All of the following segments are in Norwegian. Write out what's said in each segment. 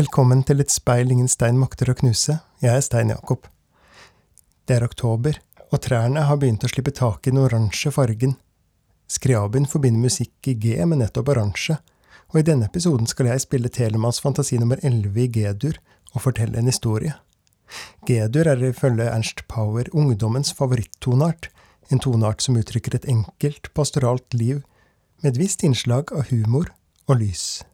Velkommen til et speil ingen stein makter å knuse. Jeg er Stein Jakob. Det er oktober, og trærne har begynt å slippe tak i den oransje fargen. Skriabin forbinder musikk i G med nettopp oransje, og i denne episoden skal jeg spille Telemanns fantasi nummer 11 i G-dur og fortelle en historie. G-dur er ifølge Ernst Power ungdommens favorittoneart, en toneart som uttrykker et enkelt, pastoralt liv med et visst innslag av humor og lys.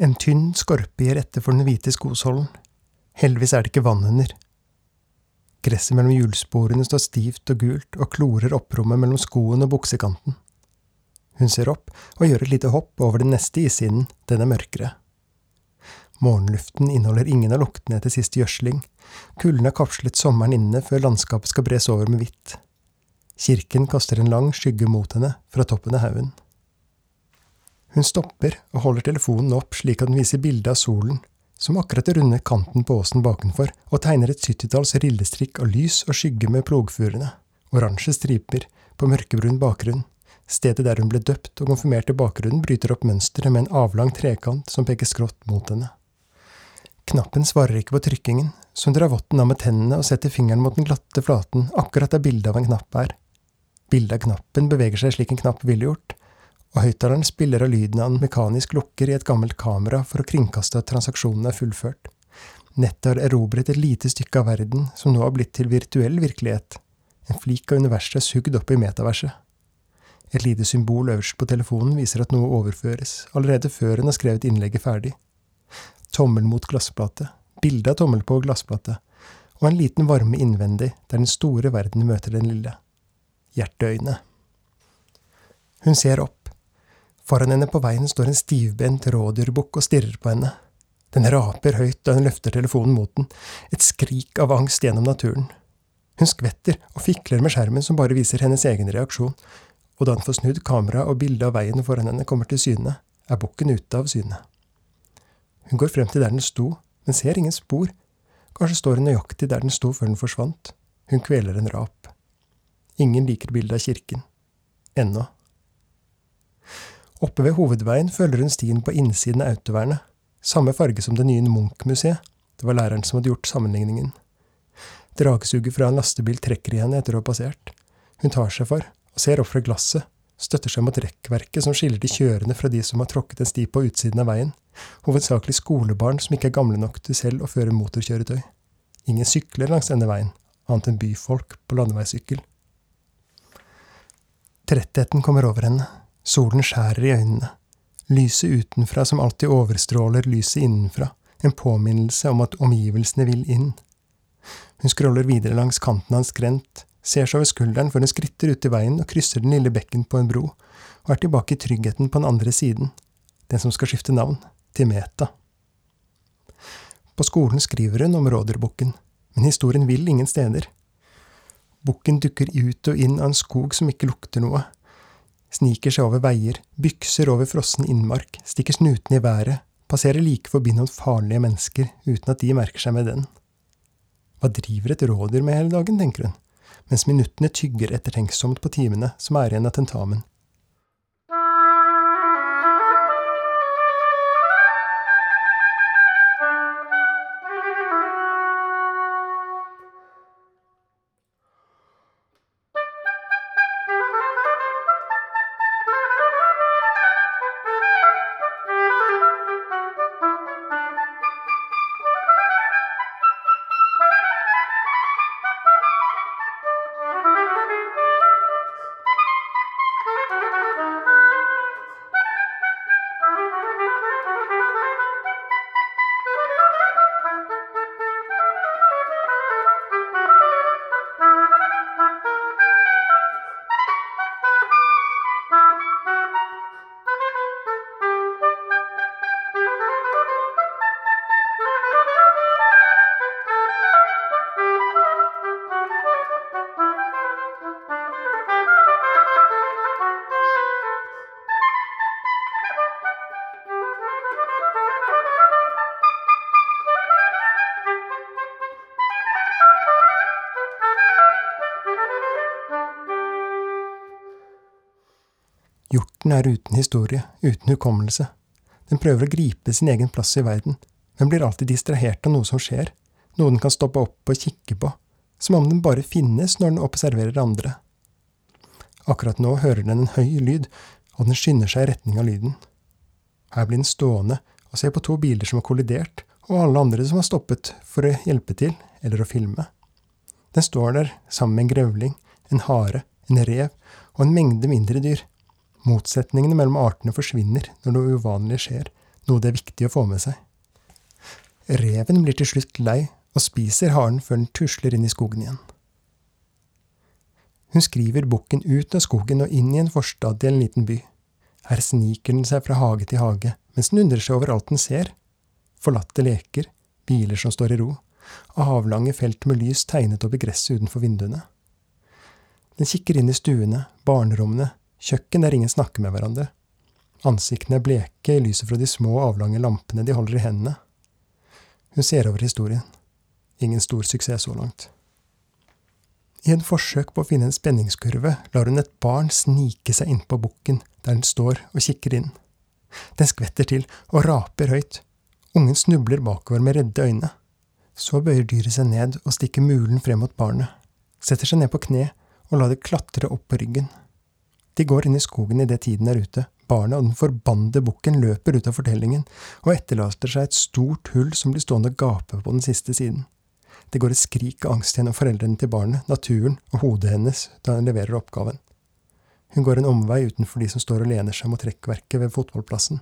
En tynn skorpe gir etter for den hvite skosålen. Heldigvis er det ikke vann under. Gresset mellom hjulsporene står stivt og gult og klorer opprommet mellom skoen og buksekanten. Hun ser opp og gjør et lite hopp over den neste ishinnen, den er mørkere. Morgenluften inneholder ingen av luktene etter sist gjødsling. Kulden har kapslet sommeren inne før landskapet skal bres over med hvitt. Kirken kaster en lang skygge mot henne fra toppen av haugen. Hun stopper og holder telefonen opp slik at den viser bilde av solen, som akkurat runder kanten på åsen bakenfor, og tegner et syttitalls rillestrikk av lys og skygge med plogfurene, oransje striper på mørkebrun bakgrunn. Stedet der hun ble døpt og konfirmert i bakgrunnen, bryter opp mønsteret med en avlang trekant som peker skrått mot henne. Knappen svarer ikke på trykkingen, så hun drar votten av med tennene og setter fingeren mot den glatte flaten akkurat der bildet av en knapp er. Bildet av knappen beveger seg slik en knapp ville gjort, og høyttaleren spiller av lyden av en mekanisk lukker i et gammelt kamera for å kringkaste at transaksjonen er fullført. Nettet har erobret et lite stykke av verden som nå har blitt til virtuell virkelighet. En flik av universet er sugd opp i metaverset. Et lite symbol øverst på telefonen viser at noe overføres, allerede før hun har skrevet innlegget ferdig. Tommel mot glassplate, bilde av tommel på glassplate, og en liten varme innvendig der den store verden møter den lille. Hjerteøyne. Hun ser opp. Foran henne på veien står en stivbent rådyrbukk og stirrer på henne. Den raper høyt da hun løfter telefonen mot den, et skrik av angst gjennom naturen. Hun skvetter og fikler med skjermen som bare viser hennes egen reaksjon, og da hun får snudd kameraet og bildet av veien foran henne kommer til syne, er bukken ute av syne. Hun går frem til der den sto, men ser ingen spor. Kanskje står hun nøyaktig der den sto før den forsvant. Hun kveler en rap. Ingen liker bildet av kirken. Ennå. Oppe ved hovedveien følger hun stien på innsiden av autovernet, samme farge som det nye Munch-museet. Det var læreren som hadde gjort sammenligningen. Dragsuget fra en lastebil trekker i henne etter å ha passert. Hun tar seg for, og ser opp fra glasset, støtter seg mot rekkverket som skiller de kjørende fra de som har tråkket en sti på utsiden av veien, hovedsakelig skolebarn som ikke er gamle nok til selv å føre motorkjøretøy. Ingen sykler langs denne veien, annet enn byfolk på landeveissykkel. Trettheten kommer over henne. Solen skjærer i øynene. Lyset utenfra som alltid overstråler lyset innenfra, en påminnelse om at omgivelsene vil inn. Hun scroller videre langs kanten av en skrent, ser seg over skulderen før hun skritter ut i veien og krysser den lille bekken på en bro, og er tilbake i tryggheten på den andre siden, den som skal skifte navn, til Meta. På skolen skriver hun om rådyrbukken, men historien vil ingen steder. Bukken dukker ut og inn av en skog som ikke lukter noe, sniker seg over veier, bykser over frossen innmark, stikker snuten i været, passerer like forbi noen farlige mennesker uten at de merker seg med den. Hva driver et rådyr med hele dagen, tenker hun, mens minuttene tygger ettertenksomt på timene som er igjen av tentamen. Morten er uten historie, uten hukommelse. Den prøver å gripe sin egen plass i verden, men blir alltid distrahert av noe som skjer, noe den kan stoppe opp og kikke på, som om den bare finnes når den observerer andre. Akkurat nå hører den en høy lyd, og den skynder seg i retning av lyden. Her blir den stående og ser på to biler som har kollidert, og alle andre som har stoppet for å hjelpe til eller å filme. Den står der sammen med en grevling, en hare, en rev og en mengde mindre dyr. Motsetningene mellom artene forsvinner når noe uvanlig skjer, noe det er viktig å få med seg. Reven blir til slutt lei og spiser haren før den tusler inn i skogen igjen. Hun skriver bukken ut av skogen og inn i en forstad til en liten by. Her sniker den seg fra hage til hage, mens den undrer seg over alt den ser. Forlatte leker, biler som står i ro, og avlange felt med lys tegnet opp i gresset utenfor vinduene. Den kikker inn i stuene, barnerommene, kjøkken der ingen snakker med hverandre. Ansiktene er bleke i lyset fra de små, avlange lampene de holder i hendene. Hun ser over historien. Ingen stor suksess så langt. I en forsøk på å finne en spenningskurve lar hun et barn snike seg innpå bukken der den står og kikker inn. Den skvetter til og raper høyt. Ungen snubler bakover med redde øyne. Så bøyer dyret seg ned og stikker mulen frem mot barnet, setter seg ned på kne og lar det klatre opp på ryggen. De går inn i skogen idet tiden er ute. Barnet og den forbannede bukken løper ut av fortellingen og etterlater seg et stort hull som blir stående og gape på den siste siden. Det går et skrik av angst gjennom foreldrene til barnet, naturen og hodet hennes da hun leverer oppgaven. Hun går en omvei utenfor de som står og lener seg mot rekkverket ved fotballplassen.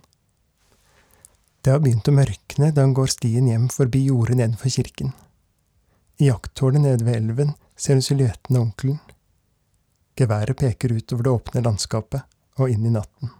Det har begynt å mørkne da hun går stien hjem forbi jordet nedenfor kirken. I jakttårnet nede ved elven ser hun silhuetten av onkelen. Geværet peker utover det åpne landskapet og inn i natten.